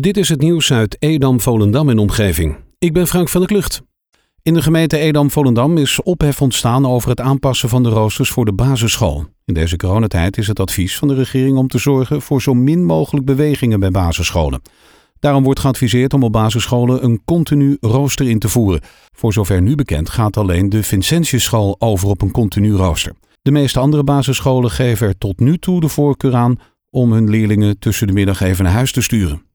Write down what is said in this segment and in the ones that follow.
Dit is het nieuws uit Edam, Volendam en omgeving. Ik ben Frank van der Klucht. In de gemeente Edam-Volendam is ophef ontstaan over het aanpassen van de roosters voor de basisschool. In deze coronatijd is het advies van de regering om te zorgen voor zo min mogelijk bewegingen bij basisscholen. Daarom wordt geadviseerd om op basisscholen een continu rooster in te voeren. Voor zover nu bekend gaat alleen de Vincentiusschool over op een continu rooster. De meeste andere basisscholen geven er tot nu toe de voorkeur aan om hun leerlingen tussen de middag even naar huis te sturen.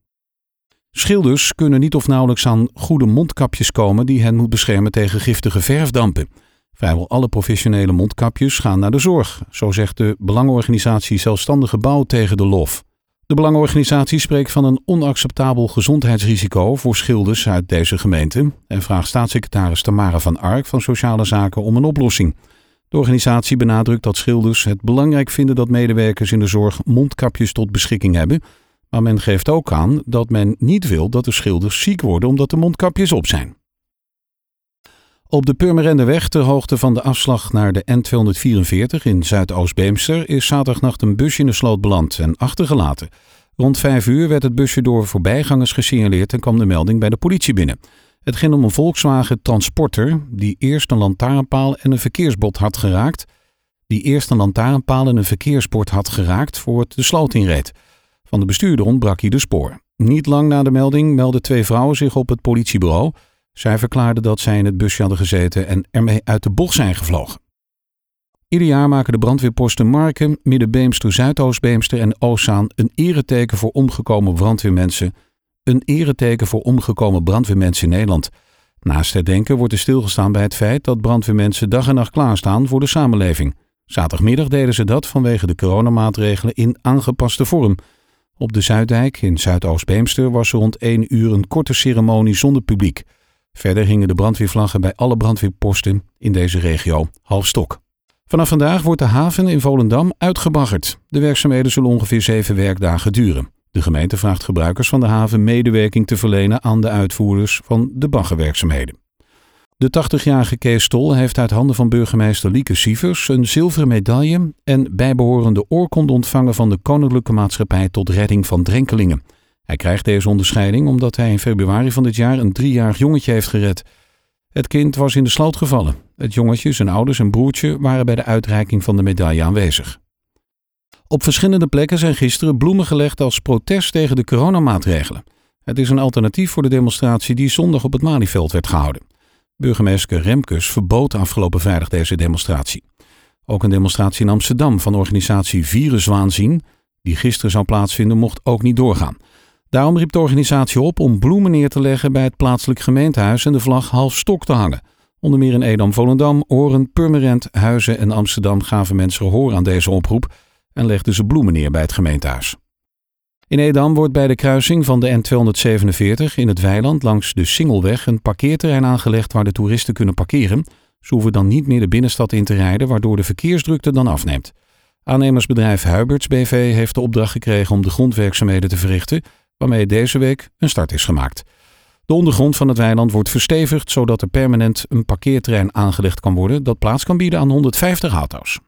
Schilders kunnen niet of nauwelijks aan goede mondkapjes komen die hen moet beschermen tegen giftige verfdampen. Vrijwel alle professionele mondkapjes gaan naar de zorg, zo zegt de belangenorganisatie Zelfstandige Bouw tegen de LOF. De belangenorganisatie spreekt van een onacceptabel gezondheidsrisico voor schilders uit deze gemeente en vraagt staatssecretaris Tamara van Ark van Sociale Zaken om een oplossing. De organisatie benadrukt dat schilders het belangrijk vinden dat medewerkers in de zorg mondkapjes tot beschikking hebben maar men geeft ook aan dat men niet wil dat de schilders ziek worden omdat de mondkapjes op zijn. Op de Purmerendeweg ter hoogte van de afslag naar de N244 in Zuidoost-Beemster is zaterdagnacht een busje in de sloot beland en achtergelaten. Rond vijf uur werd het busje door voorbijgangers gesignaleerd en kwam de melding bij de politie binnen. Het ging om een Volkswagen Transporter die eerst een lantaarnpaal en een verkeersbord had geraakt. Die eerst een lantaarnpaal en een verkeersbord had geraakt voor het de sloot inreed. Van de bestuurder ontbrak hij de spoor. Niet lang na de melding meldden twee vrouwen zich op het politiebureau. Zij verklaarden dat zij in het busje hadden gezeten en ermee uit de bocht zijn gevlogen. Ieder jaar maken de brandweerposten Marken, Middenbeemster, Zuidoostbeemster en Oostzaan een ereteken voor omgekomen brandweermensen. Een ereteken voor omgekomen brandweermensen in Nederland. Naast het denken wordt er stilgestaan bij het feit dat brandweermensen dag en nacht klaarstaan voor de samenleving. Zaterdagmiddag deden ze dat vanwege de coronamaatregelen in aangepaste vorm. Op de Zuiddijk in Zuidoost-Beemster was rond 1 uur een korte ceremonie zonder publiek. Verder hingen de brandweervlaggen bij alle brandweerposten in deze regio half stok. Vanaf vandaag wordt de haven in Volendam uitgebaggerd. De werkzaamheden zullen ongeveer zeven werkdagen duren. De gemeente vraagt gebruikers van de haven medewerking te verlenen aan de uitvoerders van de baggerwerkzaamheden. De 80-jarige Kees Stol heeft uit handen van burgemeester Lieke Sievers een zilveren medaille en bijbehorende oorkonde ontvangen van de Koninklijke Maatschappij tot Redding van Drenkelingen. Hij krijgt deze onderscheiding omdat hij in februari van dit jaar een driejarig jongetje heeft gered. Het kind was in de sloot gevallen. Het jongetje, zijn ouders en broertje waren bij de uitreiking van de medaille aanwezig. Op verschillende plekken zijn gisteren bloemen gelegd als protest tegen de coronamaatregelen. Het is een alternatief voor de demonstratie die zondag op het Malieveld werd gehouden. Burgemeester Remkes verbood afgelopen vrijdag deze demonstratie. Ook een demonstratie in Amsterdam van organisatie Viruswaanzien, die gisteren zou plaatsvinden, mocht ook niet doorgaan. Daarom riep de organisatie op om bloemen neer te leggen bij het plaatselijk gemeentehuis en de vlag half stok te hangen. Onder meer in Edam-Volendam, Oren, Purmerend, Huizen en Amsterdam gaven mensen gehoor aan deze oproep en legden ze bloemen neer bij het gemeentehuis. In Edam wordt bij de kruising van de N247 in het weiland langs de Singelweg een parkeerterrein aangelegd waar de toeristen kunnen parkeren. Ze hoeven dan niet meer de binnenstad in te rijden, waardoor de verkeersdrukte dan afneemt. Aannemersbedrijf Huiberts BV heeft de opdracht gekregen om de grondwerkzaamheden te verrichten, waarmee deze week een start is gemaakt. De ondergrond van het weiland wordt verstevigd, zodat er permanent een parkeerterrein aangelegd kan worden dat plaats kan bieden aan 150 auto's.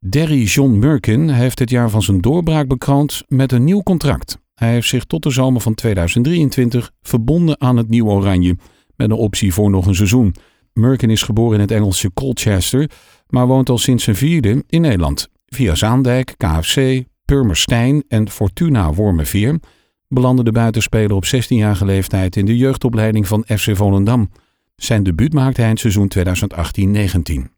Derry John Merkin heeft het jaar van zijn doorbraak bekroond met een nieuw contract. Hij heeft zich tot de zomer van 2023 verbonden aan het Nieuw Oranje, met een optie voor nog een seizoen. Merkin is geboren in het Engelse Colchester, maar woont al sinds zijn vierde in Nederland. Via Zaandijk, KFC, Purmerstein en Fortuna Wormerveer belandde de buitenspeler op 16-jarige leeftijd in de jeugdopleiding van FC Volendam. Zijn debuut maakte hij in het seizoen 2018-19.